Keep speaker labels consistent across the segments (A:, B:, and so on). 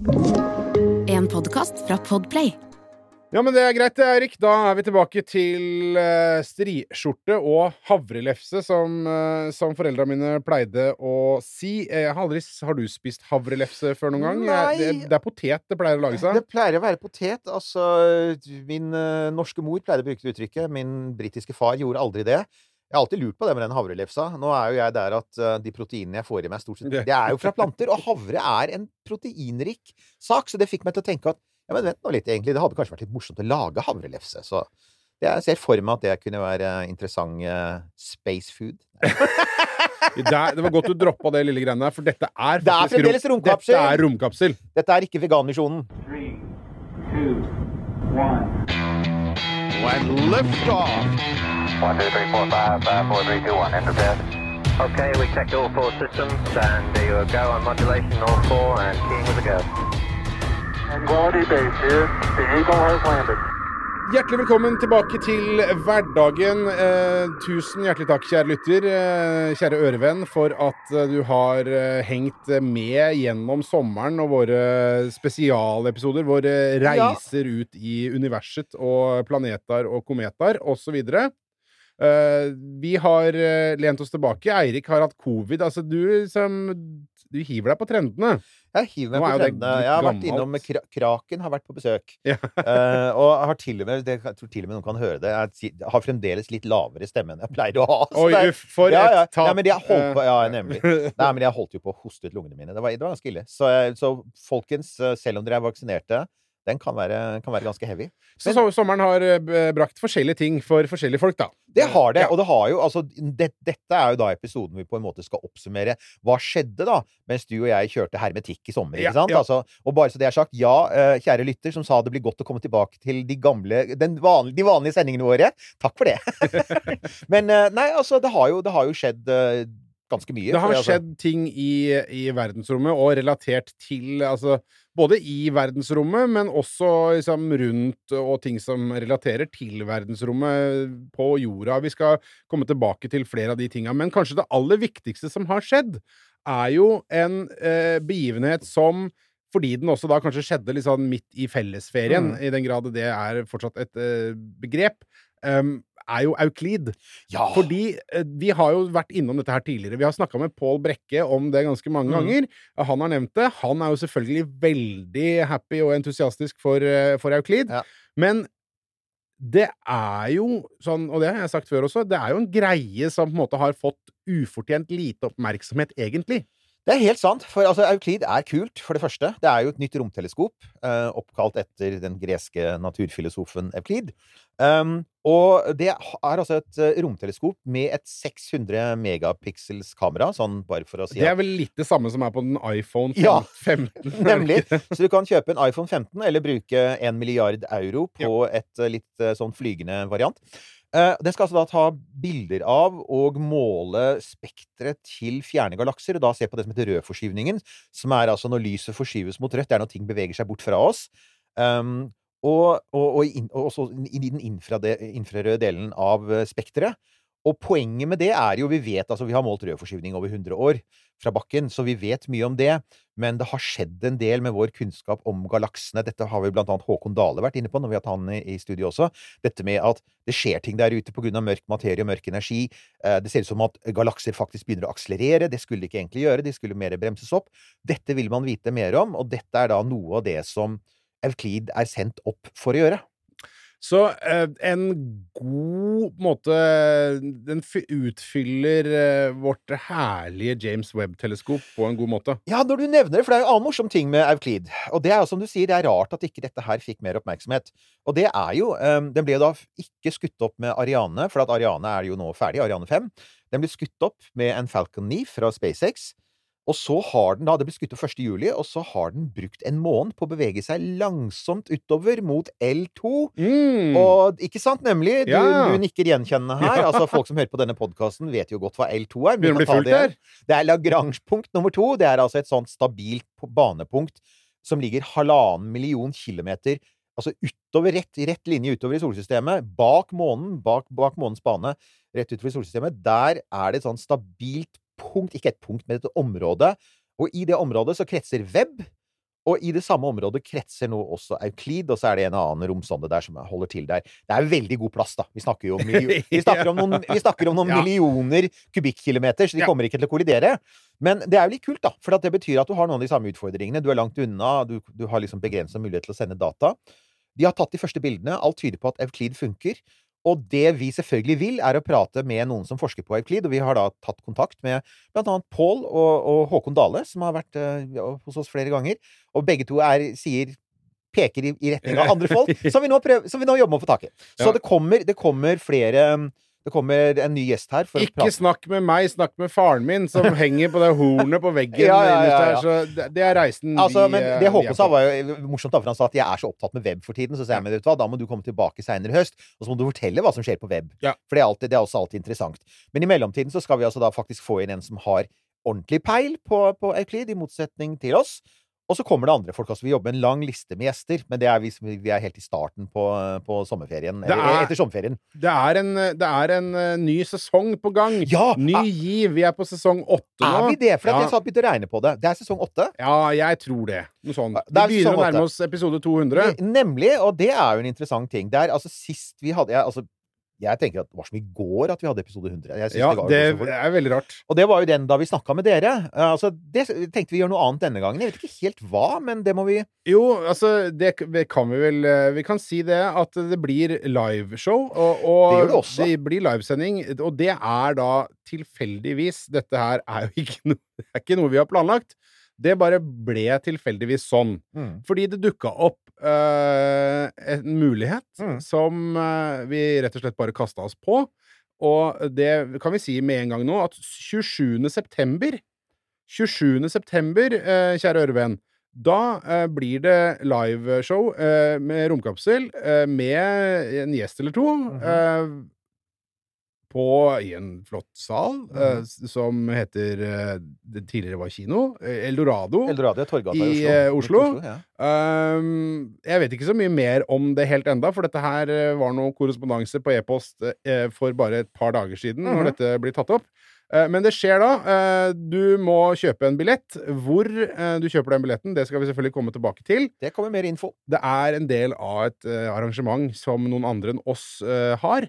A: En podkast fra Podplay.
B: Ja, men det er greit, det, Eirik. Da er vi tilbake til uh, striskjorte og havrelefse, som, uh, som foreldra mine pleide å si. Eh, Jeg har aldri Har du spist havrelefse før noen gang?
C: Nei.
B: Det, det er potet det pleier å lage seg.
C: Det pleier å være potet. Altså, min uh, norske mor pleide å bruke det uttrykket. Min britiske far gjorde aldri det. Jeg har alltid lurt på det med den havrelefsa. Nå er jo jeg der at eh, de proteinene jeg får i meg, stort sett
B: Det-
C: er jo fra planter. Og havre er en proteinrik sak, så det fikk meg til å tenke at ja, men vent nå litt, egentlig. Det hadde kanskje vært litt morsomt å lage havrelefse. Så jeg ser for meg at det kunne være interessant eh, space food.
B: Det var godt du droppa det lille greiene der, for dette er
C: Det er
B: faktisk
C: romkapsel.
B: Dette er romkapsel.
C: Dette er ikke Veganmisjonen.
D: Three, two, one.
C: And lift off!
E: One, two, three, four, five, five, four, three, two, one. Enter bed. Okay, we checked all four systems, and there you go on modulation, all four, and keying with a go.
D: Quality base here. The Eagle has landed.
B: Hjertelig velkommen tilbake til hverdagen. Eh, tusen hjertelig takk, kjære lytter, eh, kjære ørevenn, for at eh, du har eh, hengt med gjennom sommeren og våre spesialepisoder. Våre reiser ut i universet og planeter og kometer osv. Uh, vi har eh, lent oss tilbake. Eirik har hatt covid. Altså, du som Du hiver deg på trendene.
C: Jeg hiver meg på trendene. Jeg har vært innom Kra Kraken, har vært på besøk.
B: Ja.
C: uh, og har til og med det, Jeg tror til og med noen kan høre det. Jeg har fremdeles litt lavere stemme enn jeg pleier å ha.
B: Oi, uff, for
C: ja, ja.
B: et tap.
C: Nei, men jeg holdt på, ja,
B: Eh,
C: nemlig. Nei, men jeg holdt jo på å hoste ut lungene mine. Det var, det var ganske ille. Så, så folkens, eh, selv om dere er vaksinerte, den kan være, kan være ganske heavy.
B: Så, så sommeren har eh, brakt forskjellige ting for forskjellige folk, da.
C: Det har det. Og det har jo altså det, Dette er jo da episoden vi på en måte skal oppsummere hva skjedde da mens du og jeg kjørte hermetikk i sommer. Ikke sant?
B: ja.
C: Altså, og bare så det er sagt, ja, eh, kjære lytter som sa det blir godt å komme tilbake til de gamle den vanlige, de vanlige sendingene våre. Takk for det. Men eh, nei, altså, det har jo, det har jo skjedd ganske mye.
B: Det har
C: fordi, altså,
B: skjedd ting i, i verdensrommet, og relatert til altså Både i verdensrommet, men også liksom rundt, og ting som relaterer til verdensrommet på jorda. Vi skal komme tilbake til flere av de tinga. Men kanskje det aller viktigste som har skjedd, er jo en eh, begivenhet som fordi den også da kanskje skjedde litt sånn midt i fellesferien,
C: Mm.
B: i den grad det er fortsatt et eh, begrep, em, er jo Euklid.
C: Ja.
B: Fordi eh, vi har jo vært innom dette her tidligere. Vi har snakka med Pål Brekke om det ganske mange
C: mm.
B: ganger. Han har nevnt det. Han er jo selvfølgelig veldig happy og entusiastisk for, eh, for Euklid.
C: Ja.
B: Men det er jo sånn, og det har jeg sagt før også, det er jo en greie som på en måte har fått ufortjent lite oppmerksomhet, egentlig.
C: Det er helt sant. For altså, Euklid er kult, for det første. Det er jo et nytt romteleskop, eh, oppkalt etter den greske naturfilosofen Euklid. Um, og det er altså et eh, romteleskop med et 600 megapixels kamera, sånn bare for å si
B: Det
C: at
B: er vel litt det samme som er på den iPhone 15?
C: Ja,
B: 15.
C: Nemlig. Så du kan kjøpe en iPhone 15 eller bruke en milliard euro på et eh, litt eh, sånn flygende variant. Eh, Den skal altså da ta bilder av og måle spekteret til fjerne galakser, og da se på det som heter rødforskyvningen, som er altså når lyset forskyves mot rødt. Det er når ting beveger seg bort fra oss. Um, og, og, og, i og også i den infrarøde delen av eh, spekteret. Og poenget med det er jo Vi vet, altså vi har målt rødforskyvning over 100 år fra bakken, så vi vet mye om det. Men det har skjedd en del med vår kunnskap om galaksene. Dette har vi blant annet Håkon Dale vært inne på når vi har hatt han i, studio også. Dette med at det skjer ting der ute pga. mørk materie og mørk energi. Eh, det ser ut som at galakser faktisk begynner å akselerere. Det skulle de ikke egentlig gjøre. De skulle mer bremses opp. Dette vil man vite mer om, og dette er da noe av det som Euklid er sendt opp for å gjøre.
B: Så eh, en god måte Den fy- utfyller eh, vårt herlige James Webb-teleskop på en god måte.
C: Ja, når du nevner det, for det er jo en annen morsom ting med Euklid. Og det er jo som du sier, det er rart at ikke dette her fikk mer oppmerksomhet. Og det er jo eh, Den ble jo da ikke skutt opp med Ariane, for at Ariane er jo nå ferdig, Ariane 5. Den ble skutt opp med en Falcon 9 fra SpaceX. Og så har den da, Det ble skutt opp 1. juli, og så har den brukt en måned på å bevege seg langsomt utover mot L2.
B: Mm.
C: Og ikke sant, nemlig? Du,
B: Ja.
C: du nikker gjenkjennende her. Altså Folk som hører på denne podkasten, vet jo godt hva L2 er.
B: Begynner å bli fullt
C: det.
B: her.
C: Det er Lagrange-punkt nummer to. Det er altså et sånt stabilt banepunkt som ligger halvannen million kilometer Altså utover, rett, rett linje utover i solsystemet. Bak månen, bak, bak månens bane, rett utover i solsystemet. Der er det et sånt stabilt punkt, ikke et punkt, men et område. Og i det området så kretser web, Og i det samme området kretser nå også Euklid, og så er det en annen romsonde der som holder til der. Det er veldig god plass, da. Vi snakker jo om, vi snakker om noen, vi snakker om noen
B: Ja.
C: millioner kubikkkilometer, så de
B: Ja.
C: kommer ikke til å kollidere. Men det er jo litt kult, da. For at det betyr at du har noen av de samme utfordringene. Du er langt unna, du, du har liksom begrenset mulighet til å sende data. De har tatt de første bildene. Alt tyder på at Euklid funker. Og det vi selvfølgelig vil, er å prate med noen som forsker på Euklid. Og vi har da tatt kontakt med blant annet Pål og, og Håkon Dale, som har vært uh, hos oss flere ganger. Og begge to er, sier peker i, i retning av andre folk, som vi nå, prøver, som vi nå jobber med å få tak i. Så
B: Ja.
C: det, kommer, det kommer flere Det kommer en ny gjest her.
B: Ikke snakk med meg, snakk med faren min, som henger på det hornet på veggen
C: Ja, ja, ja,
B: der. Så det, er reisen
C: Altså,
B: vi,
C: men
B: eh,
C: det Håkon sa, var jo morsomt, da, for han sa at jeg er så opptatt med web for tiden. Så sa jeg, men vet du hva, da må du komme tilbake seinere i høst, og så må du fortelle hva som skjer på web. For det er, alltid, det er også alltid interessant. Men i mellomtiden så skal vi altså da faktisk få inn en som har ordentlig peil på, på Euclid, i motsetning til oss. Og så kommer det andre folk. også. Vi jobber med en lang liste med gjester, men det er vi, vi er helt i starten på, på sommerferien. Eller
B: er-
C: etter sommerferien.
B: Det er en, det er en eh, ny sesong på gang.
C: Ja!
B: Ny
C: er-
B: giv. Vi er på sesong åtte nå.
C: Er vi det? For
B: Ja.
C: jeg satt begynte å regne på det. Det er sesong åtte.
B: Ja, jeg tror det. Noe sånt. Vi
C: er
B: begynner å nærme oss episode 200.
C: Nemlig, og det er jo en interessant ting. Det er altså sist vi hadde jeg, altså, jeg tenker at det var som i går at vi hadde episode 100. Jeg
B: Ja,
C: det
B: det er veldig rart.
C: Og det var jo den da vi snakka med dere. Eh, Altså, det tenkte vi gjør noe annet denne gangen. Jeg vet ikke helt hva, men det må vi
B: Jo, altså, det kan vi vel eh, Vi kan si det at det blir liveshow. Og, og
C: Det gjør det også.
B: det blir livesending. Og det er da tilfeldigvis Dette her er jo ikke det er ikke noe vi har planlagt. Det bare ble tilfeldigvis sånn. Fordi det dukka opp uh, en mulighet
C: Mm.
B: som uh, vi rett og slett bare kasta oss på. Og det kan vi si med en gang nå, at 27. september 27. september, uh, kjære ørevenn, da blir det liveshow med Romkapsel med en gjest eller to.
C: Mhm.
B: eh, på, I en flott sal
C: mm.
B: uh, som heter uh, Det tidligere var kino. eh, Eldorado.
C: Eldorado, Torgata i
B: I,
C: Oslo. Midt
B: Oslo.
C: ja.
B: Um, jeg vet ikke så mye mer om det helt enda, for dette her var noe korrespondanse på e-post uh, for bare et par dager siden,
C: Mhm.
B: når dette blir tatt opp. Men det skjer da. Du må kjøpe en billett. Hvor du kjøper den billetten, det skal vi selvfølgelig komme tilbake til.
C: Det kommer mer info.
B: Det er en del av et arrangement som noen andre enn oss har,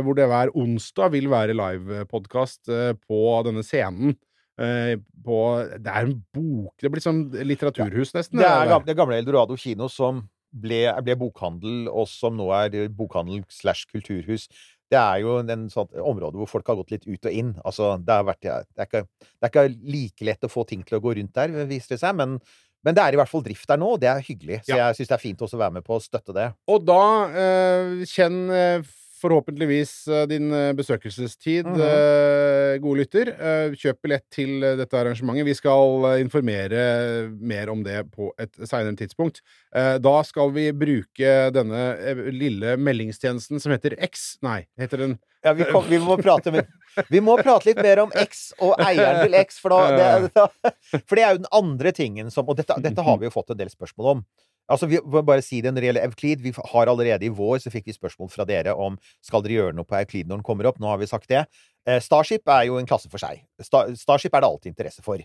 B: hvor det hver onsdag vil være livepodkast uh, på denne scenen. eh, på Det er en bok Det blir som litteraturhus, nesten.
C: Det er det gamle Eldorado kino som ble, ble bokhandel, og som nå er bokhandel slash kulturhus. Det er jo en sånn område hvor folk har gått litt ut og inn. Altså, det, vært, det, er ikke, det er ikke like lett å få ting til å gå rundt der, viser det seg. Men, men det er i hvert fall drift der nå, og det er hyggelig. Så
B: Ja.
C: jeg syns det er fint også å være med på å støtte det.
B: Og da eh, kjenn eh, forhåpentligvis eh, din eh, besøkelsestid,
C: mm
B: -hmm. gode lytter. Kjøp billett til dette arrangementet. Vi skal informere mer om det på et seinere tidspunkt. Da skal vi bruke denne lille meldingstjenesten som heter X. Nei, heter den
C: Ja, vi, kom, vi, må med, vi må prate litt mer om X og eieren til X, for, da, det, for det er jo den andre tingen som Og dette, dette har vi jo fått en del spørsmål om. Altså, vi må bare si det når det gjelder Euklid. Vi har allerede i vår så fikk vi spørsmål fra dere om skal dere gjøre noe på Euklid når den kommer opp. Nå har vi sagt det. Eh, Starship er jo en klasse for seg. Sta Starship er det alltid interesse for.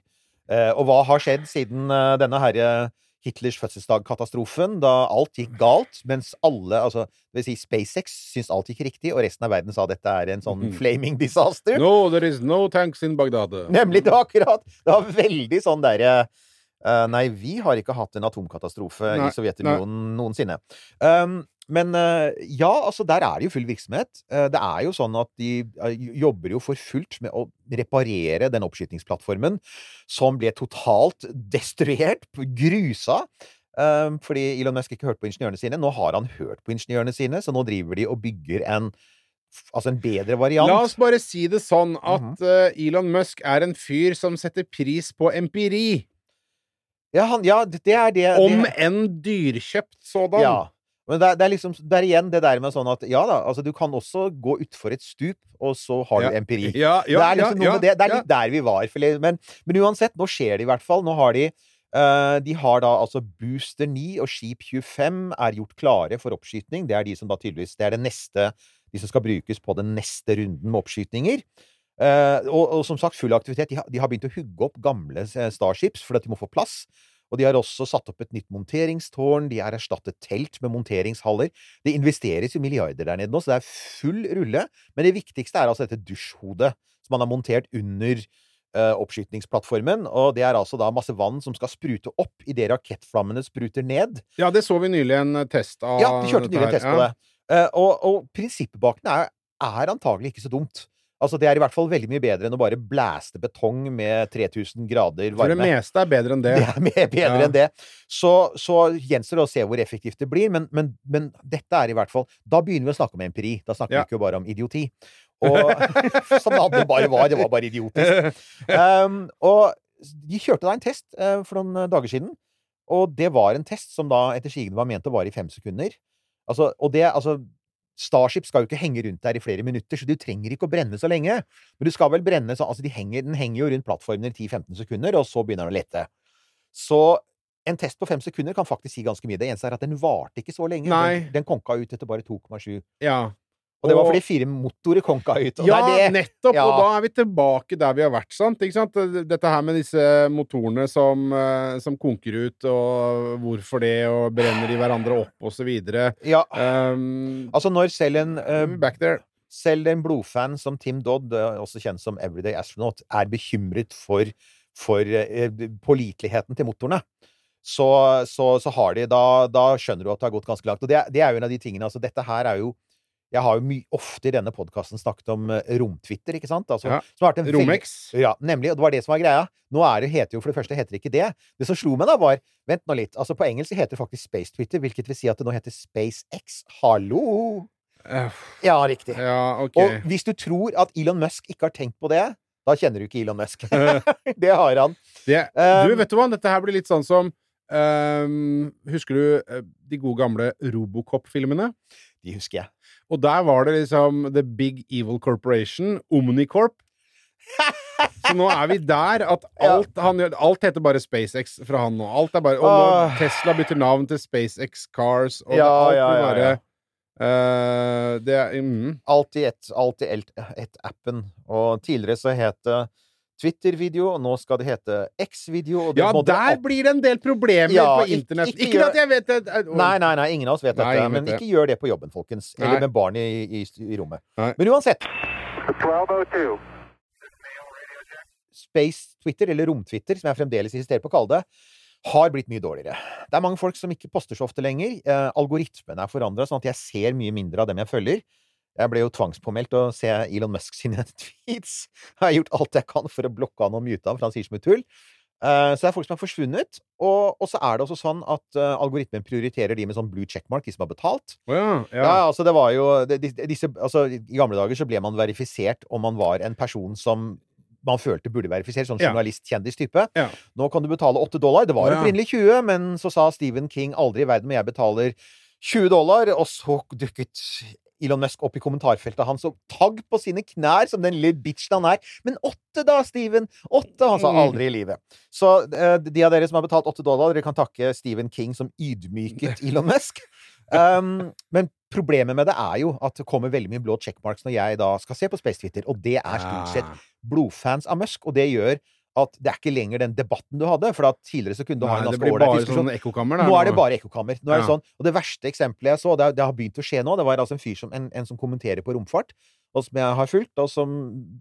C: Eh, og hva har skjedd siden eh, denne herre Hitlers fødselsdag-katastrofen, da alt gikk galt, mens alle, altså det vil si SpaceX, syntes alt gikk riktig, og resten av verden sa dette er en sånn
B: Mhm.
C: flaming disaster.
B: No, there is no tanks in Bagdad.
C: Nemlig det, var akkurat! Det var veldig sånn derre Nei, vi har ikke hatt en atomkatastrofe
B: Nei,
C: i Sovjetunionen noensinne. Um, men eh, ja, altså, der er det jo full virksomhet. Eh, det er jo sånn at de eh, jobber jo for fullt med å reparere den oppskytingsplattformen som ble totalt destruert, grusa. Um, fordi Elon Musk ikke hørte på ingeniørene sine. Nå har han hørt på ingeniørene sine, så nå driver de og bygger en Altså en bedre variant.
B: La oss bare si det sånn at
C: Mhm.
B: eh, Elon Musk er en fyr som setter pris på empiri.
C: Ja, han, ja, det er det
B: Om
C: det,
B: enn dyrkjøpt sådan.
C: Ja. Men det er, det er liksom Det er igjen det der med sånn at Ja da, altså du kan også gå utfor et stup, og så har
B: Ja.
C: du empiri.
B: Ja, ja,
C: det er liksom noe med det. Det er litt der vi var. for Men, men uansett, nå skjer det i hvert fall. Nå har de uh, de har da altså Booster 9 og Skip 25 er gjort klare for oppskyting. Det er de som da tydeligvis Det er det neste De som skal brukes på den neste runden med oppskytinger. Eh, og, og som sagt, full aktivitet. De har, de har begynt å hugge opp gamle eh, Starships fordi de må få plass. Og de har også satt opp et nytt monteringstårn. De har erstattet telt med monteringshaller. Det investeres jo milliarder der nede nå, så det er full rulle. Men det viktigste er altså dette dusjhodet som man har montert under eh, oppskytningsplattformen. Og det er altså da masse vann som skal sprute opp idet rakettflammene spruter ned.
B: Ja, det så vi nylig en test av.
C: Ja, de kjørte nylig en test på det. Eh, og, og prinsippet bak den er, er antagelig ikke så dumt. Altså, Det er i hvert fall veldig mye bedre enn å bare blæste betong med 3000 grader varme.
B: For det meste er bedre enn det.
C: Det er mer bedre
B: Ja.
C: enn det. Så, så gjenstår det å se hvor effektivt det blir, men, men, men dette er i hvert fall Da begynner vi å snakke om empiri. Da snakker
B: Ja.
C: vi ikke bare om idioti. Og, som det bare var. Det var bare idiotisk. Um, og de kjørte da en test uh, for noen dager siden, og det var en test som da etter sigende var ment å vare i fem sekunder. Altså, og det, altså Starship skal jo ikke henge rundt der i flere minutter, så du trenger ikke å brenne så lenge. Men du skal vel brenne så, altså de henger, Den henger jo rundt plattformen i 10-15 sekunder, og så begynner den å lette. Så en test på fem sekunder kan faktisk si ganske mye. Det eneste er at den varte ikke så lenge. Den, den konka ut etter bare 2,7.
B: Ja.
C: Og det var fordi fire motorer konka ut.
B: Ja,
C: det det.
B: nettopp!
C: Ja.
B: Og da er vi tilbake der vi har vært, sant? Ikke sant? Dette her med disse motorene som, eh, som konker ut, og hvorfor det, og brenner i hverandre opp, og så videre.
C: Ja,
B: Um,
C: altså når selv en eh,
B: back there.
C: Selv en blodfan som Tim Dodd, eh, også kjent som Everyday Astronaut, er bekymret for, for påliteligheten til motorene. Så, så, så har de da, da skjønner du at det har gått ganske langt. Og det, det er jo en av de tingene altså Dette her er jo Jeg har jo ofte i denne podkasten snakket om eh, romtwitter, ikke sant? Altså,
B: Ja. Romex.
C: Ja, nemlig. Og det var det som var greia. Nå er det, heter jo for det første heter det ikke det. Det som slo meg da, var Vent nå litt. Altså På engelsk heter det faktisk Space Twitter, hvilket vil si at det nå heter SpaceX. Hallo!
B: Eh,
C: Ja, riktig.
B: Ja, okay.
C: Og hvis du tror at Elon Musk ikke har tenkt på det, da kjenner du ikke Elon Musk. det har han.
B: Det, du, vet du hva? Dette her blir litt sånn som um, Husker du eh, de gode gamle Robocop-filmene?
C: De husker jeg.
B: Og der var det liksom The Big Evil Corporation, Omnicorp. Så nå er vi der at
C: Ja.
B: alt, han, alt heter bare SpaceX fra han nå. Alt er bare, og
C: Åh.
B: nå Tesla bytter navn til SpaceX Cars, og
C: Ja,
B: alt
C: ja, ja,
B: bare
C: ja.
B: eh, Det er mm,
C: Alt i ett, alt i ett. Og tidligere så het det Twitter-video, og nå skal det hete X-video.
B: Ja,
C: må
B: der
C: opp-
B: blir det en del problemer
C: Ja,
B: på internett.
C: ikke
B: Ikke,
C: gjør-
B: at jeg vet det
C: Nei, nei, nei, ingen av oss vet
B: Nei,
C: dette. Men
B: vet det.
C: ikke gjør det på jobben, folkens.
B: Nei.
C: Eller med barn i, i, i rommet.
B: Nei.
C: Men uansett.
D: 1202.
C: Space Twitter, eller Rom-Twitter, som jeg fremdeles insisterer på å kalle det, har blitt mye dårligere. Det er mange folk som ikke poster så ofte lenger. Eh, algoritmen er forandra, sånn at jeg ser mye mindre av dem jeg følger. Jeg ble jo tvangspåmeldt å se Elon Musk sine tweets. Jeg har gjort alt jeg kan for å blokke han og mute han, for han sier så mye tull. Eh, så det er folk som har forsvunnet. Og, og så er det også sånn at eh, algoritmen prioriterer de med sånn blue checkmark, de som har betalt.
B: Oh ja, ja.
C: Ja, altså det var jo disse, altså, I gamle dager så ble man verifisert om man var en person som man følte burde verifisert, sånn journalist-kjendis-type. Nå kan du betale 8 dollar. Det var opprinnelig 20, men så sa Stephen King aldri i verden men jeg betaler 20 dollar, og så dukket Elon Musk opp i kommentarfeltet hans og tagg på sine knær som den lille bitchen han er. Men åtte da, Steven! Åtte! Han sa
B: Mm.
C: aldri i livet. Så eh, de av dere som har betalt åtte dollar, dere kan takke Stephen King som ydmyket Elon Musk. Um, men problemet med det er jo at det kommer veldig mye blå checkmarks når jeg da skal se på Space Twitter, og det er stort sett
B: Ah.
C: blodfans av Musk, og det gjør at det er ikke lenger den debatten du hadde, for at tidligere så kunne du ha en ganske ålreit diskusjon.
B: sånn ekkokammer. der
C: Nå er det bare ekkokammer. Nå er det
B: Ja.
C: sånn, og det verste eksempelet jeg så, det, det har begynt å skje nå, det var altså en fyr som, en, en som kommenterer på romfart, og som jeg har fulgt, og som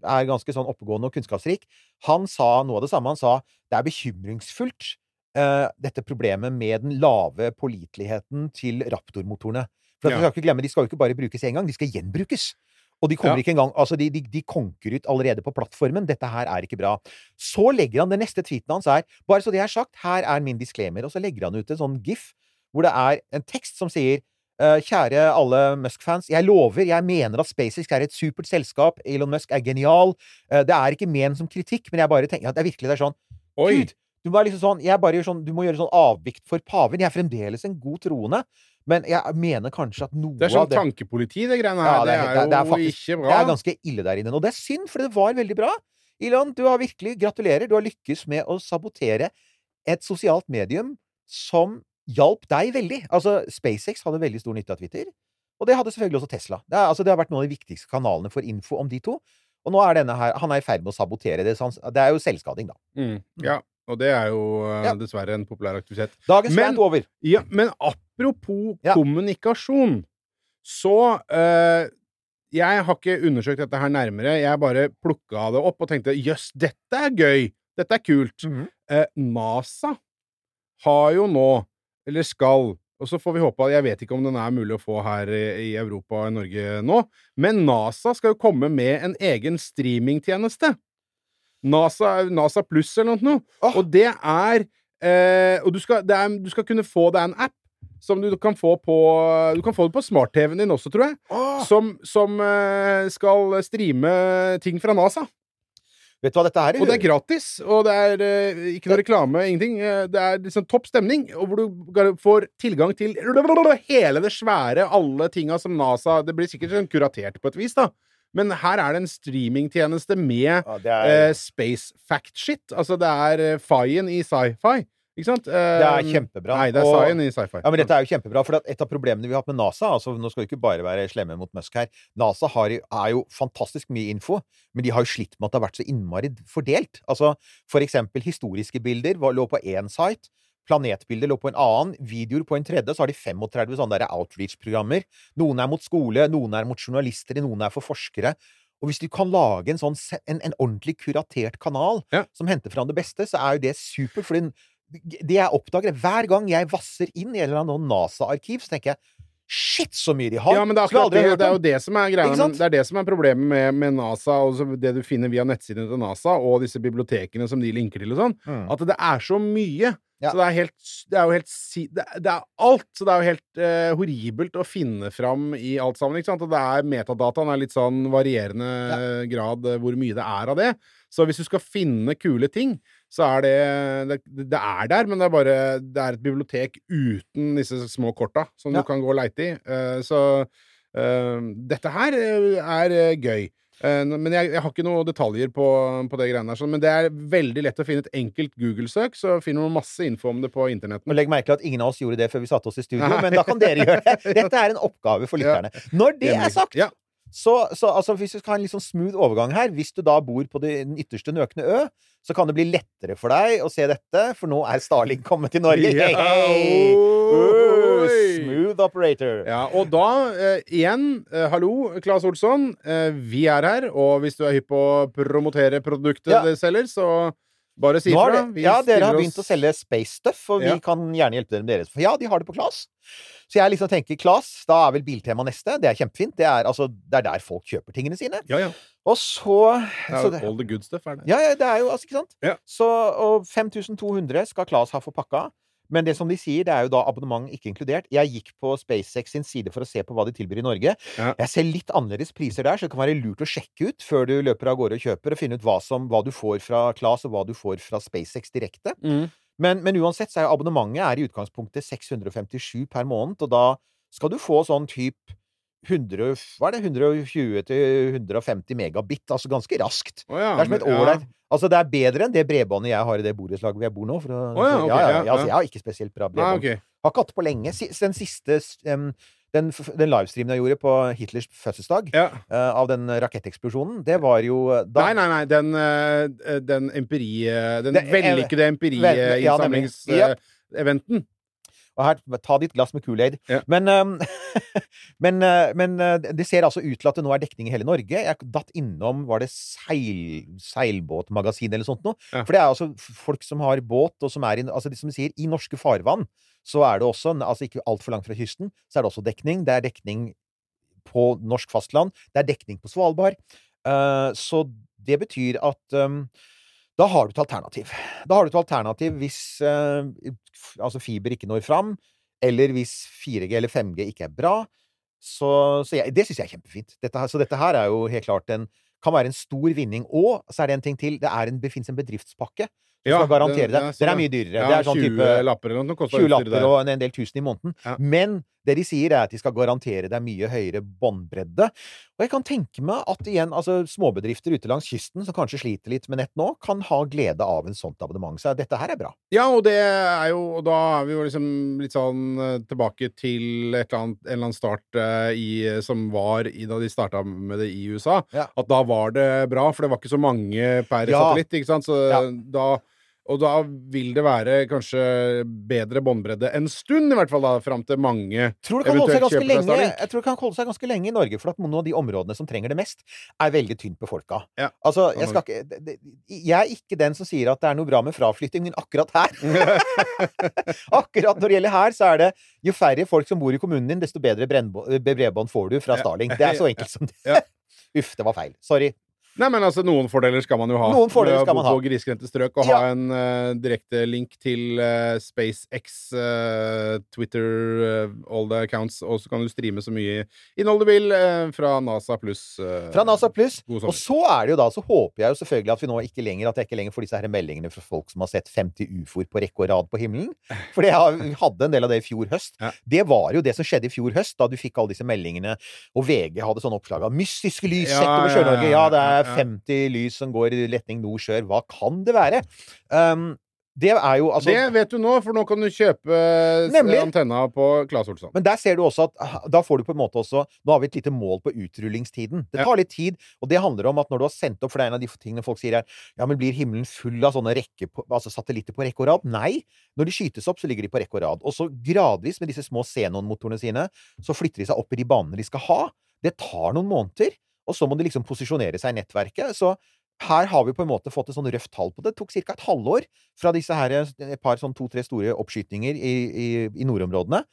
C: er ganske sånn oppegående og kunnskapsrik. Han sa noe av det samme. Han sa det er bekymringsfullt, uh, dette problemet med den lave påliteligheten til Raptor-motorene. For
B: Ja.
C: skal ikke glemme, de skal jo ikke bare brukes én gang, de skal gjenbrukes. Og de kommer
B: Ja.
C: ikke engang Altså, de, de, de konker ut allerede på plattformen. Dette her er ikke bra. Så legger han Den neste tweeten hans er Bare så det er sagt, her er min disclaimer. Og så legger han ut en sånn gif hvor det er en tekst som sier eh, Kjære alle Musk-fans. Jeg lover, jeg mener at SpaceX er et supert selskap. Elon Musk er genial. Eh, det er ikke ment som kritikk, men jeg bare tenker at det er virkelig det er sånn
B: Oi!
C: Gud, du må, liksom sånn, jeg bare gjør sånn, du må gjøre sånn avvikt for paven. Jeg er fremdeles en god troende, men jeg mener kanskje at noe av
B: Det er sånn tankepoliti, det greiene
C: Ja,
B: her.
C: det
B: det,
C: er- det er- det er
B: jo
C: faktisk-
B: ikke
C: Det er ganske ille der inne nå. Det er synd, for det var veldig bra. Ilan, du har virkelig Gratulerer. Du har lykkes med å sabotere et sosialt medium som hjalp deg veldig. Altså, SpaceX hadde veldig stor nytte av Twitter, og det hadde selvfølgelig også Tesla. Det, er, altså, det har vært noen av de viktigste kanalene for info om de to. Og nå er denne her Han er i ferd med å sabotere det. Så han, det er jo selvskading, da.
B: Mm, ja. Og det er jo eh,
C: Ja.
B: dessverre en populær aktivitet.
C: Dagens
B: Men-
C: over.
B: Ja, men apropos
C: Ja.
B: kommunikasjon, så eh, Jeg har ikke undersøkt dette her nærmere. Jeg bare plukka det opp og tenkte jøss, dette er gøy! Dette er kult.
C: Mhm.
B: eh, NASA har jo nå, eller skal og så får vi håpe at Jeg vet ikke om den er mulig å få her i, Europa og i Norge nå, men NASA skal jo komme med en egen streamingtjeneste. NASA, NASA Pluss eller noe.
C: Oh.
B: Og det er eh, Og du skal, det er, du skal kunne få Det er en app som du kan få på Du kan få det på smart-TV-en din også, tror jeg.
C: Oh.
B: Som, som eh, skal streame ting fra NASA.
C: Vet du hva dette er?
B: Og det er gratis, og det er eh, ikke noe reklame, ingenting. Eh, Det er liksom topp stemning, og hvor du får tilgang til hele det svære, alle tinga som NASA Det blir sikkert sånn kuratert på et vis, da. Men her er det en streamingtjeneste med
C: Ja, er,
B: eh, space fact shit. Altså, det er faien fi-en i sci-fi. Ikke sant? Eh,
C: det er kjempebra.
B: Nei, det er
C: Og-
B: sci-fi.
C: Ja, men dette er jo kjempebra, for et av problemene vi har hatt med NASA altså Nå skal vi ikke bare være slemme mot Musk her. NASA har, er jo fantastisk mye info, men de har jo slitt med at det har vært så innmari fordelt. Altså, for eksempel historiske bilder lå på én site. Planetbilder lå på en annen, videoer på en tredje, så har de 35 sånne der outreach-programmer. Noen er mot skole, noen er mot journalister, noen er for forskere. Og hvis du kan lage en sånn en, en ordentlig kuratert kanal
B: Ja.
C: som henter fram det beste, så er jo det supert. For det jeg oppdager Hver gang jeg vasser inn i et eller annet NASA-arkiv, så tenker jeg Shit, så mye de har!
B: Ja, men det er, akkurat det, det er jo det som er greia. Men det er det som er problemet med, med NASA, og det du finner via nettsidene til NASA, og disse bibliotekene som de linker til og sånn,
C: Mm.
B: at det er så mye.
C: Ja.
B: Så det er helt Det er jo helt det det, det er alt. Så det er jo helt eh, horribelt å finne fram i alt sammen, ikke sant. Og det er metadataen er litt sånn varierende ja. grad eh, hvor mye det er av det. Så hvis du skal finne kule ting, så er det Det, det er der, men det er bare Det er et bibliotek uten disse små korta som
C: Ja.
B: du kan gå og leite i. Eh, så eh, dette her eh, er gøy. Men jeg, jeg har ikke noen detaljer på, på det greiene sånn, Men det er veldig lett å finne et enkelt Google-søk, så finner man masse info om det på internetten.
C: Og legg merke til at ingen av oss gjorde det før vi satte oss i studio, men da kan dere gjøre det. Dette er en oppgave for lytterne. Når det er sagt,
B: Ja.
C: Så, så altså, hvis vi skal ha en sånn smooth overgang her Hvis du da bor på den ytterste nøkne ø, så kan det bli lettere for deg å se dette, for nå er Starling kommet til Norge.
B: Hey.
C: hei! Uh, smooth operator.
B: Ja, og da, eh, igjen, eh, hallo, Claes Olsson. Eh, vi er her, og hvis du er hypp på å promotere produktet
C: Ja.
B: du selger, så bare si ifra.
C: ja, dere har
B: begynt
C: begynt å selge space stuff, og vi
B: Ja.
C: kan gjerne hjelpe dere med deres. For ja, de har det på Klas. Så jeg liksom tenker Klas, da er vel Biltema neste. Det er kjempefint. Det er, altså, det er der folk kjøper tingene sine.
B: Ja, ja.
C: Og så,
B: Det er jo
C: det,
B: all the good stuff, er det.
C: Ja, ja, det er jo altså, ikke sant?
B: Ja.
C: Så, og 5200 skal Klas ha for pakka. Men det som de sier, det er jo da abonnement ikke inkludert. Jeg gikk på SpaceX sin side for å se på hva de tilbyr i Norge.
B: Ja.
C: Jeg ser litt annerledes priser der, så det kan være lurt å sjekke ut før du løper av gårde og kjøper, og finne ut hva, som, hva du får fra Class, og hva du får fra SpaceX direkte.
B: Mm.
C: Men, men uansett så er jo abonnementet er i utgangspunktet 657 per måned, og da skal du få sånn type 100, hva er det, 120-150 megabit, altså ganske raskt.
B: Oh, ja,
C: Det er som et
B: men- ja.
C: ålreit Altså, det er bedre enn det bredbåndet jeg har i det borettslaget hvor jeg bor nå. Å,
B: oh, ja, okay,
C: ja, ja,
B: ja,
C: ja, altså, jeg har ikke spesielt bra bredbånd.
B: Okay.
C: Har ikke hatt det på lenge. Den siste um, den, den livestreamen jeg gjorde på Hitlers fødselsdag,
B: Ja.
C: uh, av den raketteksplosjonen, det var jo eh, da
B: Nei, nei, nei. Den, uh, den empiri... Den vellykkede
C: vel- ja,
B: empiriinnsamlingseventen.
C: Og her, ta ditt glass med Kool-Aid.
B: Ja.
C: Men, um, men, uh, men uh, det ser altså ut til at det nå er dekning i hele Norge. Jeg datt innom Var det seil, seilbåtmagasin eller sånt noe?
B: Ja.
C: For det er altså folk som har båt, og som er i, altså, som sier, i norske farvann, så er det også, altså ikke altfor langt fra kysten, så er det også dekning. Det er dekning på norsk fastland. Det er dekning på Svalbard. Uh, så det betyr at um, da har du et alternativ. Da har du et alternativ hvis eh, altså fiber ikke når fram, eller hvis 4G eller 5G ikke er bra. Så, så jeg, det syns jeg er kjempefint. Dette, her- så dette her er jo helt klart en kan være en stor vinning. Og så er det en ting til. Det, er en, det fins en bedriftspakke som
B: Ja,
C: skal garantere
B: det.
C: det.
B: ja, så-
C: Den er mye dyrere.
B: Ja,
C: det er sånn
B: 20
C: type
B: lapper eller noe.
C: 20 lapper og en, en del tusen i måneden.
B: Ja.
C: Men det de sier, er at de skal garantere deg mye høyere båndbredde. Og jeg kan tenke meg at igjen, altså småbedrifter ute langs kysten som kanskje sliter litt med nett nå, kan ha glede av en sånt abonnement. Så dette her er bra.
B: Ja, og det er jo Og da er vi jo liksom litt sånn eh, tilbake til et eller annet, en eller annen start eh, i, som var i, da de starta med det i USA.
C: Ja.
B: At da var det bra, for det var ikke så mange per
C: Ja.
B: satellitt, ikke sant. Så
C: Ja.
B: da Og da vil det være kanskje bedre båndbredde en stund, i hvert fall da, fram til mange
C: tror det kan holde seg
B: eventuelt kjøper
C: lenge,
B: Starlink.
C: jeg tror det kan holde seg ganske lenge i Norge, for at noen av de områdene som trenger det mest, er veldig tynt befolka.
B: Ja.
C: Altså, jeg, skal ikke, det- jeg er ikke den som sier at det er noe bra med fraflytting, men akkurat her Akkurat når det gjelder her, så er det jo færre folk som bor i kommunen din, desto bedre bredbånd får du fra Starling. Det er så enkelt som det. Uff, det var feil. Sorry.
B: Nei, men altså, noen fordeler skal man jo ha.
C: Noen fordeler skal man ha.
B: På grisgrendte strøk og
C: Ja.
B: ha en uh, direkte link til uh, SpaceX, uh, Twitter, uh, all the accounts, og så kan du streame så mye innhold du vil eh, fra NASA pluss. eh,
C: Fra NASA Pluss. Og så er det jo da, så håper jeg jo selvfølgelig at vi nå ikke lenger At jeg ikke lenger får disse her meldingene fra folk som har sett 50 ufoer på rekke og rad på himmelen. For det hadde en del av det i fjor høst.
B: Ja.
C: Det var jo det som skjedde i fjor høst, da du fikk alle disse meldingene, og VG hadde sånne oppslag av 'Mystiske lys
B: Ja,
C: sett over
B: ja,
C: Sør-Norge'. Ja, det
B: ja,
C: er 50 lys som går i retning nord-sør. Hva kan det være? Um, det er jo altså
B: det vet du nå, for nå kan du kjøpe eh,
C: Nemlig.
B: antenna på Claes Olsson.
C: Men der ser du også at ah, da får du på en måte også Nå har vi et lite mål på utrullingstiden. Det
B: Ja.
C: tar litt tid, og det handler om at når du har sendt opp For det er en av de tingene folk sier her Ja, men blir himmelen full av sånne rekke altså satellitter på rekke og rad? Nei. Når de skytes opp, så ligger de på rekke og rad. Og så gradvis, med disse små Xenon-motorene sine, så flytter de seg opp i de banene de skal ha. Det tar noen måneder, og så må de liksom posisjonere seg i nettverket. Så her har vi på en måte fått et sånn røft tall på det. Det tok ca. et halvår fra disse her, et par sånn to-tre store oppskytninger i, i, i nordområdene,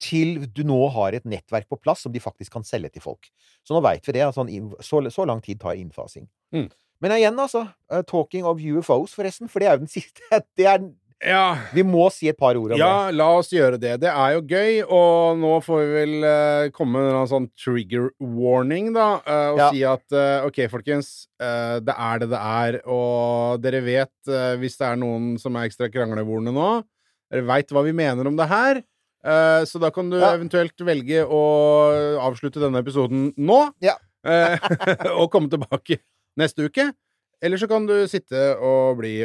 C: til du nå har et nettverk på plass som de faktisk kan selge til folk. Så nå veit vi det. at Sånn, så, så lang tid tar innfasing.
B: Mm.
C: Men igjen, altså. eh, talking of UFOs, forresten. For det er jo den siste det er,
B: Ja,
C: Vi må si et par ord om
B: ja, la oss gjøre det. Det er jo gøy, og nå får vi vel uh, komme med en sånn trigger warning, da, uh, og
C: Ja.
B: si at uh, OK, folkens, det er det det er, og dere vet, hvis det er noen som er ekstra kranglevorne nå, dere veit hva vi mener om det her. så da kan du
C: Ja.
B: eventuelt velge å avslutte denne episoden nå,
C: Ja.
B: og komme tilbake neste uke. Eller så kan du sitte og bli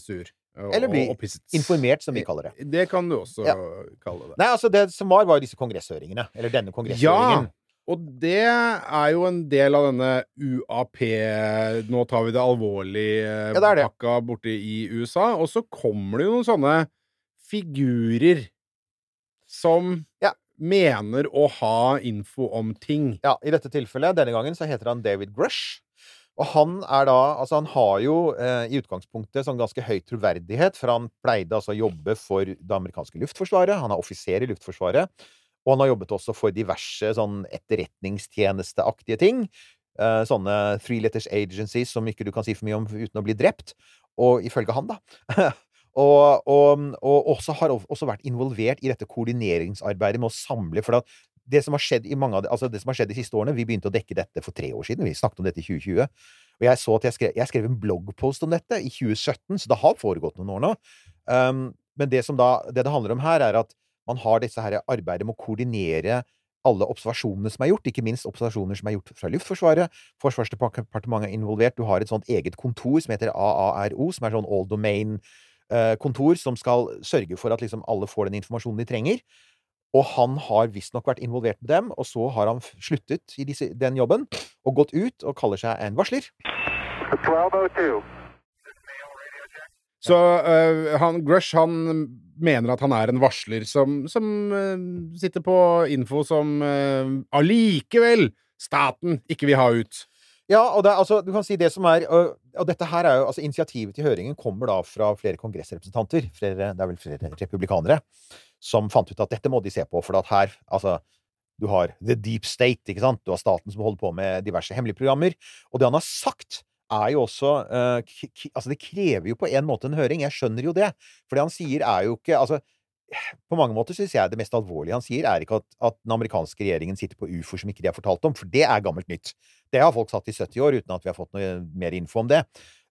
B: sur.
C: Eller bli
B: og.
C: Informert, som vi kaller det.
B: Det kan du også
C: Ja.
B: kalle det.
C: Nei, altså, det som var, var disse kongresshøringene. Eller denne
B: Ja, og det er jo en del av denne UAP Nå tar vi det alvorlig eh,
C: Ja, det det.
B: pakka borte i USA. Og så kommer det jo noen sånne figurer som
C: Ja.
B: mener å ha info om ting.
C: Ja, i dette tilfellet, denne gangen, så heter han David Grush. Og han er da Altså, han har jo eh, i utgangspunktet sånn ganske høy troverdighet, for han pleide altså å jobbe for det amerikanske luftforsvaret. Han er offiser i Luftforsvaret. Og han har jobbet også for diverse sånn etterretningstjenesteaktige ting. Eh, sånne three letters agencies som ikke du kan si for mye om uten å bli drept. Og ifølge han, da. og, og, og også har også vært involvert i dette koordineringsarbeidet med å samle For at det som har skjedd i mange av de, altså det som har skjedd de siste årene Vi begynte å dekke dette for tre år siden. Vi snakket om dette i 2020. Og jeg så at jeg skrev, jeg skrev en bloggpost om dette i 2017, så det har foregått noen år nå. Um, men det da, det det handler om her, er at man har disse her arbeidet med å koordinere alle observasjonene som er gjort, ikke minst observasjoner som er gjort fra Luftforsvaret. Forsvarsdepartementet er involvert. Du har et sånt eget kontor som heter AARO, som er sånn all domain-kontor, som skal sørge for at liksom alle får den informasjonen de trenger. Og han har visstnok vært involvert med dem, og så har han sluttet i disse, den jobben og gått ut og kaller seg en varsler.
D: 1202.
B: Så uh, han, Grush han mener at han er en varsler som, som uh, sitter på info som uh, allikevel staten ikke vil ha ut.
C: Ja, og det, altså, du kan si det som er og, og dette her er jo, altså Initiativet til høringen kommer da fra flere kongressrepresentanter. Flere, det er vel flere republikanere som fant ut at dette må de se på, for at her Altså, du har the deep state, ikke sant? Du har staten som holder på med diverse hemmelige programmer. Og det han har sagt, er jo også eh, Altså, det krever jo på en måte en høring. Jeg skjønner jo det. For det han sier, er jo ikke Altså, på mange måter syns jeg det mest alvorlige han sier, er ikke at, at den amerikanske regjeringen sitter på ufoer som ikke de har fortalt om, for det er gammelt nytt. Det har folk satt i 70 år uten at vi har fått noe mer info om det.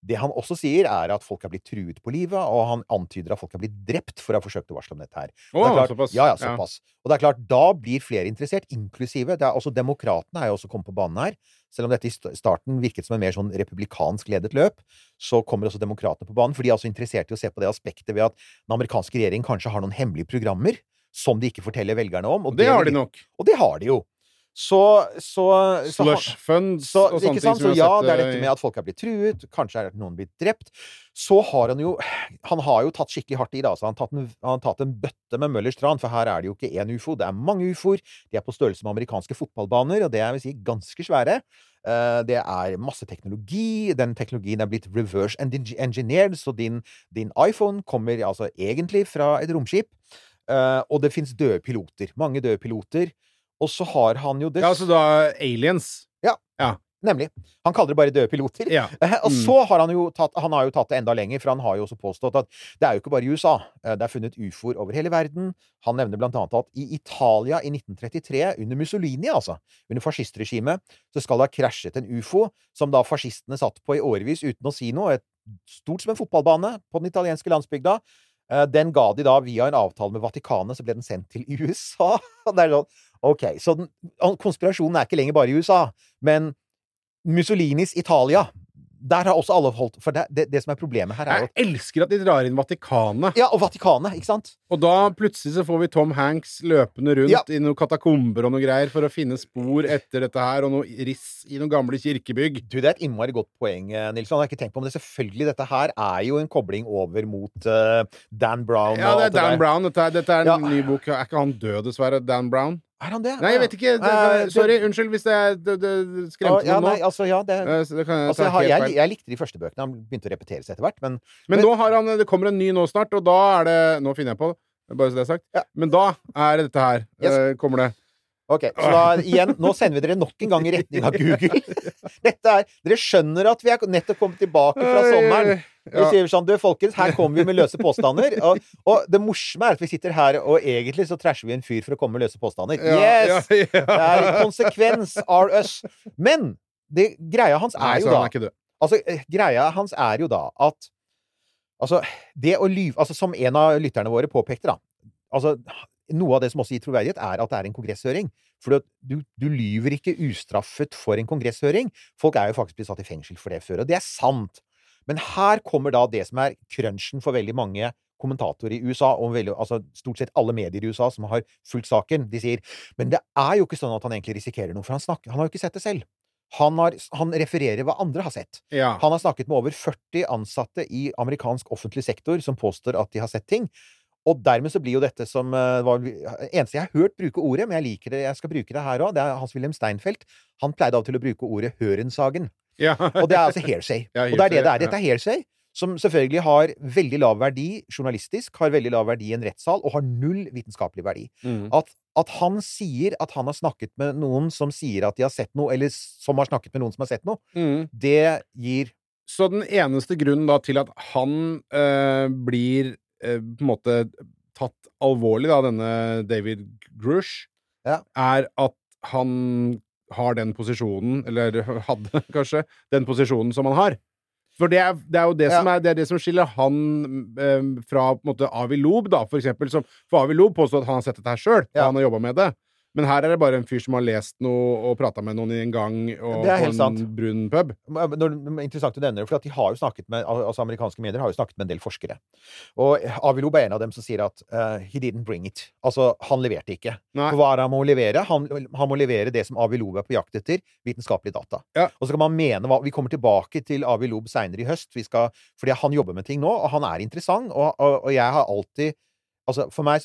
C: Det han også sier, er at folk er blitt truet på livet, og han antyder at folk er blitt drept for å ha forsøkt å varsle om dette her.
B: Oh,
C: det klart. Ja, ja, såpass. Og det er klart, da blir flere interessert, inklusive det er også Demokratene er jo også kommet på banen her. Selv om dette i starten virket som en mer sånn republikansk ledet løp, så kommer også Demokratene på banen, for de er også interessert i å se på det aspektet ved at den amerikanske regjeringen kanskje har noen hemmelige programmer som de ikke forteller velgerne om.
B: Og det har de nok.
C: og det har de jo. Så, så, så
B: Slush funds
C: så,
B: og sånne
C: sant?
B: ting
C: Så ja, det er
B: eh,
C: dette med at folk er blitt truet, kanskje er noen blitt drept. Så har han jo Han har jo tatt skikkelig hardt i det. Så Han, tatt en, han har tatt en bøtte med Møllers tran, for her er det jo ikke én ufo, det er mange ufoer. De er på størrelse med amerikanske fotballbaner, og det er vil si ganske svære. Eh, Det er masse teknologi. Den teknologien er blitt reverse engineered, så din, din iPhone kommer altså egentlig fra et romskip. Eh, Og det fins døde piloter. Mange døde piloter. Og så har han jo det
B: Ja, altså da aliens.
C: Ja, Nemlig. Han kaller det bare døde piloter.
B: Ja.
C: Mm. Og så har han jo tatt, han har jo tatt det enda lenger, for han har jo også påstått at det er jo ikke bare i USA. Eh, Det er funnet ufoer over hele verden. Han nevner blant annet at i Italia i 1933, under Mussolini, altså, under fascistregimet, så skal det ha krasjet en ufo som da fascistene satt på i årevis uten å si noe. Et stort som en fotballbane på den italienske landsbygda. Eh, Den ga de da via en avtale med Vatikanet, så ble den sendt til USA. Det er sånn, ok, så den, konspirasjonen er ikke lenger bare i USA, men Mussolinis Italia der har også alle holdt For det, det, det som er problemet her, er jo
B: Jeg elsker at de drar inn Vatikanet.
C: Ja, og Vatikanet, ikke sant?
B: Og da plutselig så får vi Tom Hanks løpende rundt
C: Ja.
B: i noen katakomber og noe greier for å finne spor etter dette her, og noe riss i noen gamle kirkebygg.
C: Du, Det er et innmari godt poeng, eh, Nilsson. Jeg har ikke tenkt på om det. Selvfølgelig, dette her er jo en kobling over mot uh, Dan Brown.
B: Ja, det er Dan
C: der.
B: Brown. Dette er, dette er en
C: Ja.
B: ny bok. Er ikke han død, dessverre? Dan Brown?
C: Er han det?
B: Nei, jeg vet ikke. Det, det, sorry. Unnskyld hvis det, skremte
C: ja,
B: noen
C: nei, altså, ja, det,
B: Eh, det kan jeg
C: altså, jeg, har, jeg, jeg likte de første bøkene. Han begynte å repetere seg etter hvert, men
B: Men
C: men-
B: nå har han, det kommer en ny nå snart, og da er det Nå finner jeg på det, bare så det er sagt.
C: Ja.
B: Men da er det dette her.
C: Yes.
B: eh, kommer det.
C: Ok, så da igjen, nå sender vi dere nok en gang i retning av Google. Dette er, Dere skjønner at vi er nettopp kommet tilbake fra sommeren. Vi sier sånn, du folkens, her kommer vi med løse påstander. Og, og det morsomme er at vi sitter her, og egentlig så trasher vi en fyr for å komme med løse påstander. Yes! Det er konsekvens are us. Men det, greia hans er jo da. Altså, eh, greia hans er jo da at Altså, det å lyve Altså, som en av lytterne våre påpekte, da Altså, noe av det som også gir troverdighet, er at det er en kongresshøring. For du, du lyver ikke ustraffet for en kongresshøring. Folk er jo faktisk blitt satt i fengsel for det før, og det er sant. Men her kommer da det som er crunchen for veldig mange kommentatorer i USA, og veldig, altså stort sett alle medier i USA som har fulgt saken. De sier men det er jo ikke sånn at han egentlig risikerer noe, for han, snakker, han har jo ikke sett det selv. Han, har, han refererer hva andre har sett.
B: Ja.
C: Han har snakket med over 40 ansatte i amerikansk offentlig sektor som påstår at de har sett ting. Og dermed så blir jo dette som eh, var eneste jeg har hørt bruke ordet, men jeg liker det, jeg skal bruke det her òg, det er Hans-Wilhelm Steinfeld. Han pleide av til å bruke ordet Hørensagen.
B: ja.
C: Og det er altså hearsay.
B: Ja,
C: og det er det det er. Dette er hearsay, som selvfølgelig har veldig lav verdi journalistisk, har veldig lav verdi i en rettssal, og har null vitenskapelig verdi.
B: Mm.
C: At, at han sier at han har snakket med noen som sier at de har sett noe, eller som har snakket med noen som har sett noe,
B: Mm.
C: det gir
B: Så den eneste grunnen da til at han øh, blir eh, på en måte tatt alvorlig, da, denne David Grush,
C: Ja.
B: er at han har den posisjonen, eller hadde kanskje, den posisjonen som han har. For det er, det er jo det,
C: Ja.
B: som er, det er det som skiller han eh, fra på en måte Avi Loeb, da, for eksempel. Som, for Avi Loeb påstår at han har sett dette her sjøl,
C: Ja.
B: han har jobba med det. Men her er det bare en fyr som har lest noe og prata med noen i en gang og på en
C: sant.
B: brun pub.
C: Er interessant du nevner det, for de har jo snakket med, altså amerikanske medier har jo snakket med en del forskere. Og Avilob er en av dem som sier at uh, he didn't bring it. Altså, han leverte ikke.
B: Nei.
C: For hva er det han må levere? Han, han må levere det som Avilob er på jakt etter, vitenskapelig data.
B: Ja.
C: Og så kan man mene hva Vi kommer tilbake til Avilob seinere i høst, vi skal, fordi han jobber med ting nå, og han er interessant, og, og, og jeg har alltid Altså, For meg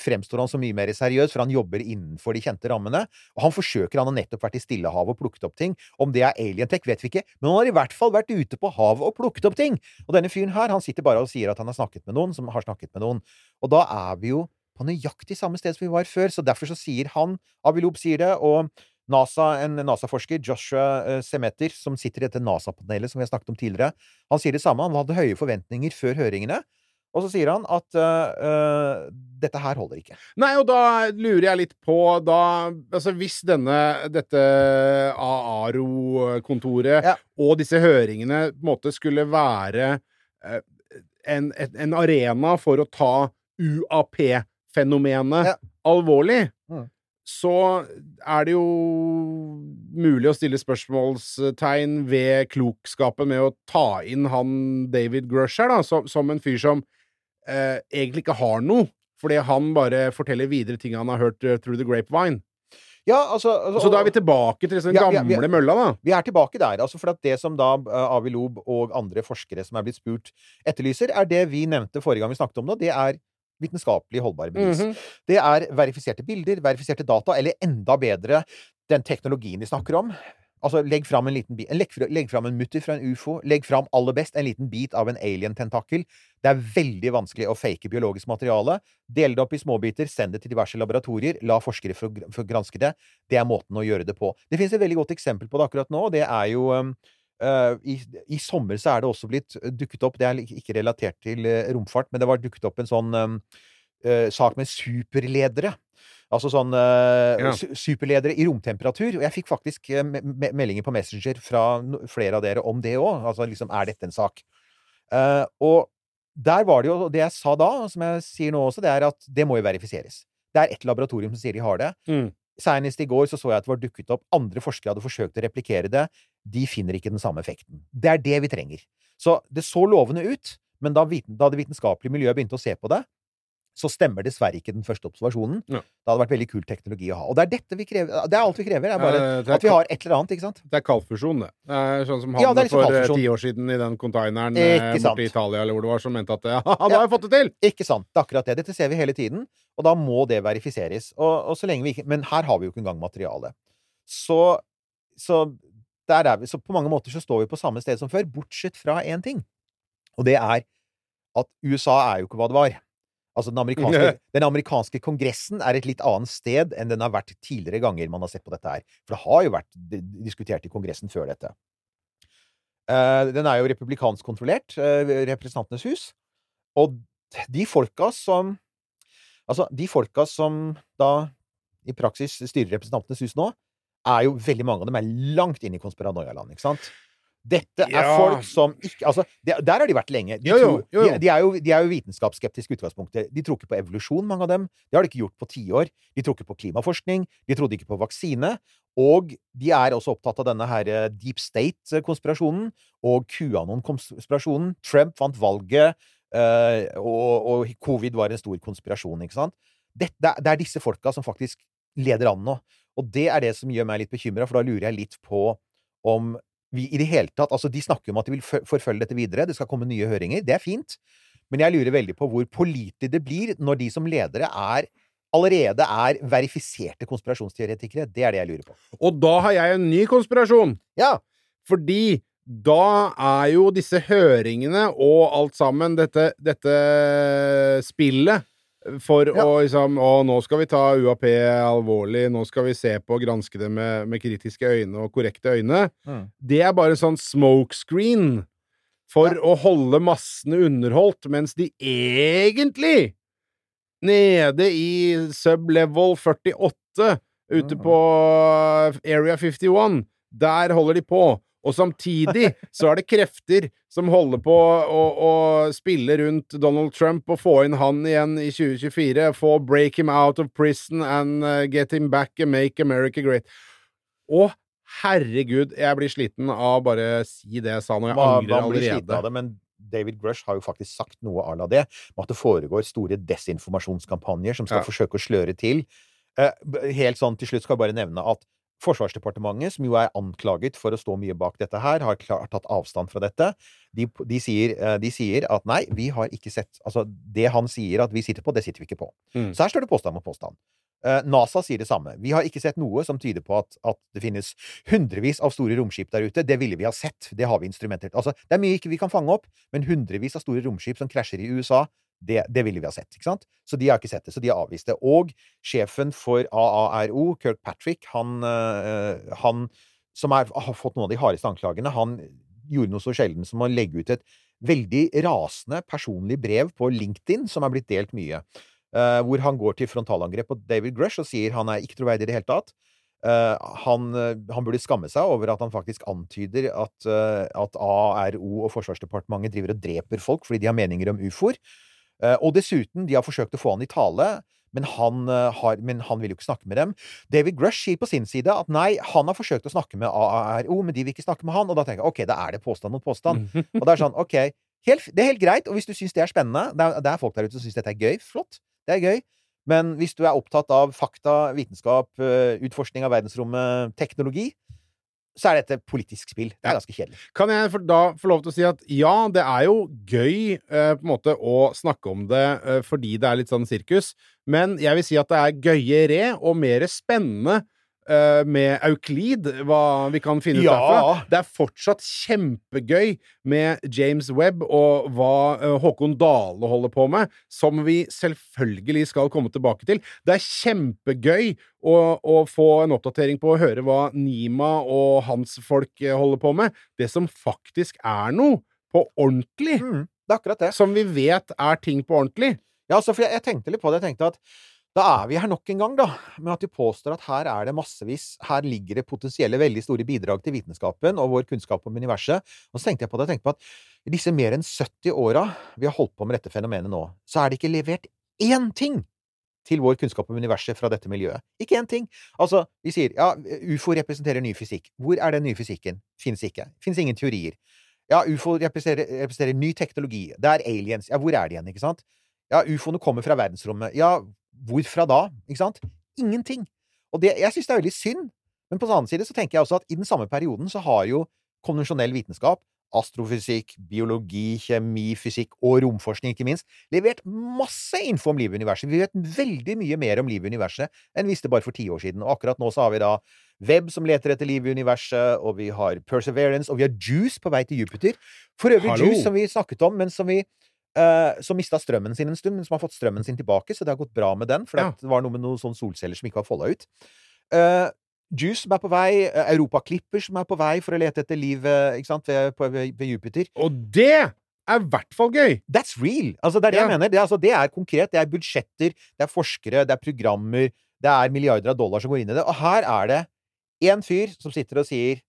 C: fremstår han så mye mer seriøs, for han jobber innenfor de kjente rammene. Og han forsøker, han har nettopp vært i Stillehavet og plukket opp ting. Om det er alientech, vet vi ikke, men han har i hvert fall vært ute på havet og plukket opp ting! Og denne fyren her, han sitter bare og sier at han har snakket med noen som har snakket med noen. Og da er vi jo på nøyaktig samme sted som vi var før, så derfor så sier han Avilob sier det, og NASA, en NASA-forsker, Joshua eh, Semeter, som sitter i dette NASA-panelet som vi har snakket om tidligere, han sier det samme. Han hadde høye forventninger før høringene. Og så sier han at uh, uh, dette her holder ikke.
B: Nei, og da lurer jeg litt på da Altså, hvis denne Dette AARO-kontoret
C: Ja.
B: og disse høringene på en måte skulle være uh, en, en, en arena for å ta UAP-fenomenet
C: Ja.
B: alvorlig,
C: Mm.
B: så er det jo mulig å stille spørsmålstegn ved klokskapen med å ta inn han David Grush her, da, som, som en fyr som eh, egentlig ikke har noe, fordi han bare forteller videre ting han har hørt uh, through the grapevine.
C: Ja, altså, altså
B: Så da er vi tilbake til den
C: Ja, ja,
B: gamle
C: vi-
B: mølla, da.
C: Vi er tilbake der. altså For at det som da uh, Avi Lob og andre forskere som er blitt spurt, etterlyser, er det vi nevnte forrige gang vi snakket om det. Det er vitenskapelig holdbare bevis.
B: Mhm.
C: Det er verifiserte bilder, verifiserte data, eller enda bedre den teknologien de snakker om. Altså, legg fram en liten bit Legg, fram en mutter fra en ufo. Legg fram aller best en liten bit av en alien-tentakel. Det er veldig vanskelig å fake biologisk materiale. Del det opp i småbiter, send det til diverse laboratorier, la forskere få for, granske det. Det er måten å gjøre det på. Det finnes et veldig godt eksempel på det akkurat nå, og det er jo um, i, I sommer så er det også blitt dukket opp Det er ikke relatert til uh, romfart, men det var dukket opp en sånn um, uh, sak med superledere. Altså sånn uh,
B: Ja.
C: superledere i romtemperatur. Og jeg fikk faktisk uh, me me meldinger på Messenger fra flere av dere om det òg. Altså liksom, er dette en sak? Uh, og der var det jo Det jeg sa da, som jeg sier nå også, det er at det må jo verifiseres. Det er ett laboratorium som sier de har det.
B: Mm.
C: Senest i går så, så jeg at det var dukket opp Andre forskere hadde forsøkt å replikere det. De finner ikke den samme effekten. Det er det vi trenger. Så det så lovende ut, men da, viten, da det vitenskapelige miljøet begynte å se på det, så stemmer dessverre ikke den første observasjonen.
B: Ja.
C: Det hadde vært veldig kul teknologi å ha. Og det er dette vi krever. Det er alt vi krever. Det er bare
B: det er
C: at vi har et eller annet, ikke sant?
B: Det er kaldfusjon, det. det er sånn som han
C: Ja, liksom
B: for eh, ti år siden i den containeren
C: Ikke
B: eh, borte i Italia, eller hvor det var, som mente at ja, da har jeg fått det til!
C: Ikke sant. Det er akkurat det. Dette ser vi hele tiden, og da må det verifiseres. Og, og så lenge vi ikke Men her har vi jo ikke engang materiale. Så, så der er vi. Så på mange måter så står vi på samme sted som før, bortsett fra én ting. Og det er at USA er jo ikke hva det var. Altså den amerikanske, den amerikanske kongressen er et litt annet sted enn den har vært tidligere ganger man har sett på dette her. For det har jo vært diskutert i kongressen før dette. Eh, den er jo republikansk kontrollert, eh, Representantenes hus. Og de folka som Altså, de folka som da i praksis styrer Representantenes hus nå, er jo veldig mange av dem er langt inn i konspiranoialand, ikke sant? Dette er
B: Ja.
C: folk som ikke Altså, det, der har de vært lenge. De,
B: Jo,
C: tror-
B: jo, jo.
C: De, de, er jo, de er vitenskapsskeptiske i utgangspunktet. De tror ikke på evolusjon, mange av dem. Det har de ikke gjort på tiår. De tror ikke på klimaforskning. De trodde ikke på vaksine. Og de er også opptatt av denne her eh, deep state-konspirasjonen og QAnon-konspirasjonen. Trump vant valget, eh, og, og covid var en stor konspirasjon, ikke sant? Dette, det det er disse folka som faktisk leder an nå. Og det er det som gjør meg litt bekymra, for da lurer jeg litt på om vi i det hele tatt Altså, de snakker om at de vil forfølge dette videre. Det skal komme nye høringer. Det er fint. Men jeg lurer veldig på hvor pålitelig det blir når de som ledere er allerede er verifiserte konspirasjonsteoretikere. Det er det jeg lurer på.
B: Og da har jeg en ny konspirasjon!
C: Ja.
B: Fordi da er jo disse høringene og alt sammen, dette, dette spillet for
C: Ja.
B: å liksom Å, nå skal vi ta UAP alvorlig, nå skal vi se på og granske det med, med kritiske øyne og korrekte øyne.
C: Mm.
B: Det er bare sånn smokescreen for
C: Ja.
B: å holde massene underholdt, mens de egentlig Nede i sublevel 48, ute på Area 51, der holder de på. Og samtidig så er det krefter som holder på å, å spille rundt Donald Trump og få inn han igjen i 2024. Få break him out of prison and uh, get him back and make America great. Å, herregud, jeg blir sliten av bare å si det jeg sa nå. Jeg
C: Man,
B: angrer
C: sliten av det, men David Grush har jo faktisk sagt noe à la det, om at det foregår store desinformasjonskampanjer som skal
B: Ja.
C: forsøke å sløre til. Eh, helt sånn til slutt skal jeg bare nevne at Forsvarsdepartementet, som jo er anklaget for å stå mye bak dette her, har klart tatt avstand fra dette. De, de, sier, eh, de sier at nei, vi har ikke sett Altså, det han sier at vi sitter på, det sitter vi ikke på.
B: Mm.
C: Så her står det påstand mot påstand. Eh, NASA sier det samme. Vi har ikke sett noe som tyder på at, at det finnes hundrevis av store romskip der ute. Det ville vi ha sett. Det har vi instrumenter til. Altså, det er mye ikke vi kan fange opp, men hundrevis av store romskip som krasjer i USA, det, det ville vi ha sett. ikke sant? Så de har ikke sett det. Så de har avvist det. Og sjefen for AARO, Kirk Patrick, han, eh, han som er, har fått noen av de hardeste anklagene, han gjorde noe så sjelden som å legge ut et veldig rasende personlig brev på LinkedIn, som er blitt delt mye. eh, hvor han går til frontalangrep på David Grush og sier han er ikke troverdig i det hele tatt. Eh, han, han burde skamme seg over at han faktisk antyder at, at ARO og Forsvarsdepartementet driver og dreper folk fordi de har meninger om ufoer. Eh, og dessuten, de har forsøkt å få han i tale, men han, eh, har, men han vil jo ikke snakke med dem. David Grush sier på sin side at nei, han har forsøkt å snakke med AARO, men de vil ikke snakke med han. Og da tenker jeg ok, da er det påstand mot påstand. Og det er sånn, ok, helt, det er helt greit, og hvis du syns det er spennende Det er, det er folk der ute som syns dette er gøy. Flott. Det er gøy. Men hvis du er opptatt av fakta, vitenskap, eh, utforskning av verdensrommet, teknologi, så er dette politisk spill. Det er ganske kjedelig.
B: Kan jeg da få lov til å si at ja, det er jo gøy eh, på en måte å snakke om det eh, fordi det er litt sånn sirkus, men jeg vil si at det er gøyere og mer spennende med Euklid, hva vi kan finne ut
C: Ja.
B: derfra. Det er fortsatt kjempegøy med James Webb og hva eh, Håkon Dale holder på med, som vi selvfølgelig skal komme tilbake til. Det er kjempegøy å, å få en oppdatering på å høre hva Nima og hans folk eh, holder på med. Det som faktisk er noe på ordentlig,
C: Mm, det er akkurat det.
B: som vi vet er ting på ordentlig.
C: Ja, for jeg, jeg tenkte litt på det. Jeg tenkte at da er vi her nok en gang, da, med at vi påstår at her er det massevis Her ligger det potensielle veldig store bidrag til vitenskapen og vår kunnskap om universet. Og så tenkte jeg på det. Jeg tenkte på at i disse mer enn 70 åra vi har holdt på med dette fenomenet nå, så er det ikke levert én ting til vår kunnskap om universet fra dette miljøet. Ikke én ting. Altså, vi sier ja, ufo representerer ny fysikk. Hvor er den nye fysikken? Fins ikke. Fins ingen teorier. Ja, ufo representerer, representerer ny teknologi. Det er aliens. Ja, hvor er de igjen, ikke sant? Ja, ufoene kommer fra verdensrommet. Ja, hvorfra da? Ikke sant? Ingenting. Og det, jeg syns det er veldig synd. Men på den annen side så tenker jeg også at i den samme perioden så har jo konvensjonell vitenskap, astrofysikk, biologi, kjemi, fysikk og romforskning, ikke minst, levert masse info om livet i universet. Vi vet veldig mye mer om livet i universet enn vi visste bare for ti år siden. Og akkurat nå så har vi da Webb som leter etter liv i universet, og vi har Perseverance, og vi har Juice på vei til Jupiter. For øvrig
B: Hallo.
C: Juice som vi snakket om, men som vi eh, som mista strømmen sin en stund, men som har fått strømmen sin tilbake, så det har gått bra med den, for
B: Ja.
C: det var noe med noen sånne solceller som ikke var folda ut. Uh, Juice som er på vei, eh, Europa Clipper som er på vei for å lete etter liv ikke sant, ved, på, ved, Jupiter.
B: Og det er i hvert fall gøy!
C: That's real! Altså, det er det
B: Ja.
C: jeg mener. Det, altså, det er konkret. Det er budsjetter, det er forskere, det er programmer, det er milliarder av dollar som går inn i det. Og her er det én fyr som sitter og sier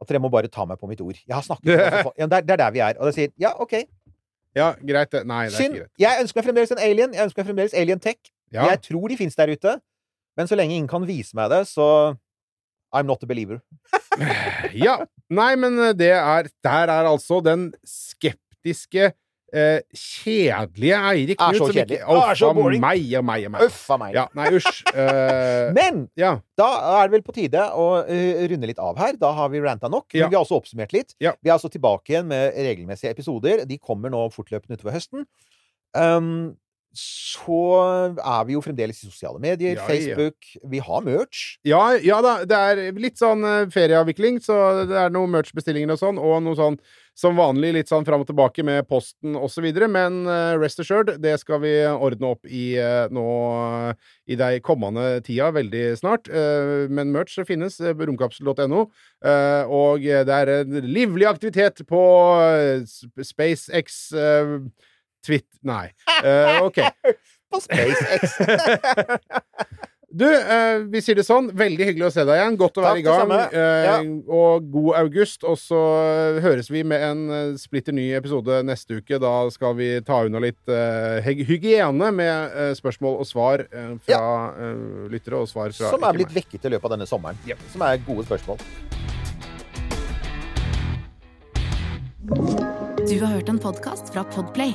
C: at dere må bare ta meg på mitt ord. Jeg har snakket med ja, det, er, det er der vi er. Og det sier ja, OK.
B: Ja, greit det. Nei, det er
C: Synd.
B: ikke greit.
C: Jeg ønsker meg fremdeles en alien. Jeg ønsker meg fremdeles alien tech.
B: Ja.
C: Jeg tror de fins der ute. Men så lenge ingen kan vise meg det, så I'm not a believer.
B: ja. Nei, men eh, det er Der er altså den skeptiske eh, kjedelige Eirik
C: Er så kjedelig. Er så boring.
B: meg og meg og meg.
C: Uff a meg.
B: Ja, nei, usj. Uh,
C: Men
B: ja.
C: da er det vel på tide å uh, runde litt av her. Da har vi ranta nok.
B: Ja.
C: Men vi har også oppsummert litt. Vi er altså tilbake igjen med regelmessige episoder. De kommer nå fortløpende utover høsten. Um, så er vi jo fremdeles i sosiale medier.
B: Ja, ja.
C: Facebook. Vi har merch.
B: Ja, ja da, det er litt sånn eh, ferieavvikling, så det er noen merch-bestillinger og sånn, og noe sånn som vanlig litt sånn fram og tilbake med posten videre, men eh, rest assured, det skal vi ordne opp i eh, nå i de kommende tida, veldig snart. Men merch finnes på romkapsel.no, og det er en livlig aktivitet på SpaceX Twitt... Nei. Uh, OK.
C: På SpaceX.
B: Du, eh, vi sier det sånn. Veldig hyggelig å se deg igjen. Godt å
C: Takk,
B: være i gang. Eh,
C: Ja.
B: Og god august. Og så eh, høres vi med en eh, splitter ny episode neste uke. Da skal vi ta unna litt eh, hygiene med spørsmål og svar fra eh, lyttere, og svar fra
C: Som er blitt vekket i løpet av denne sommeren.
B: Yep.
C: Som er gode spørsmål.
A: Du har hørt en podkast fra Podplay.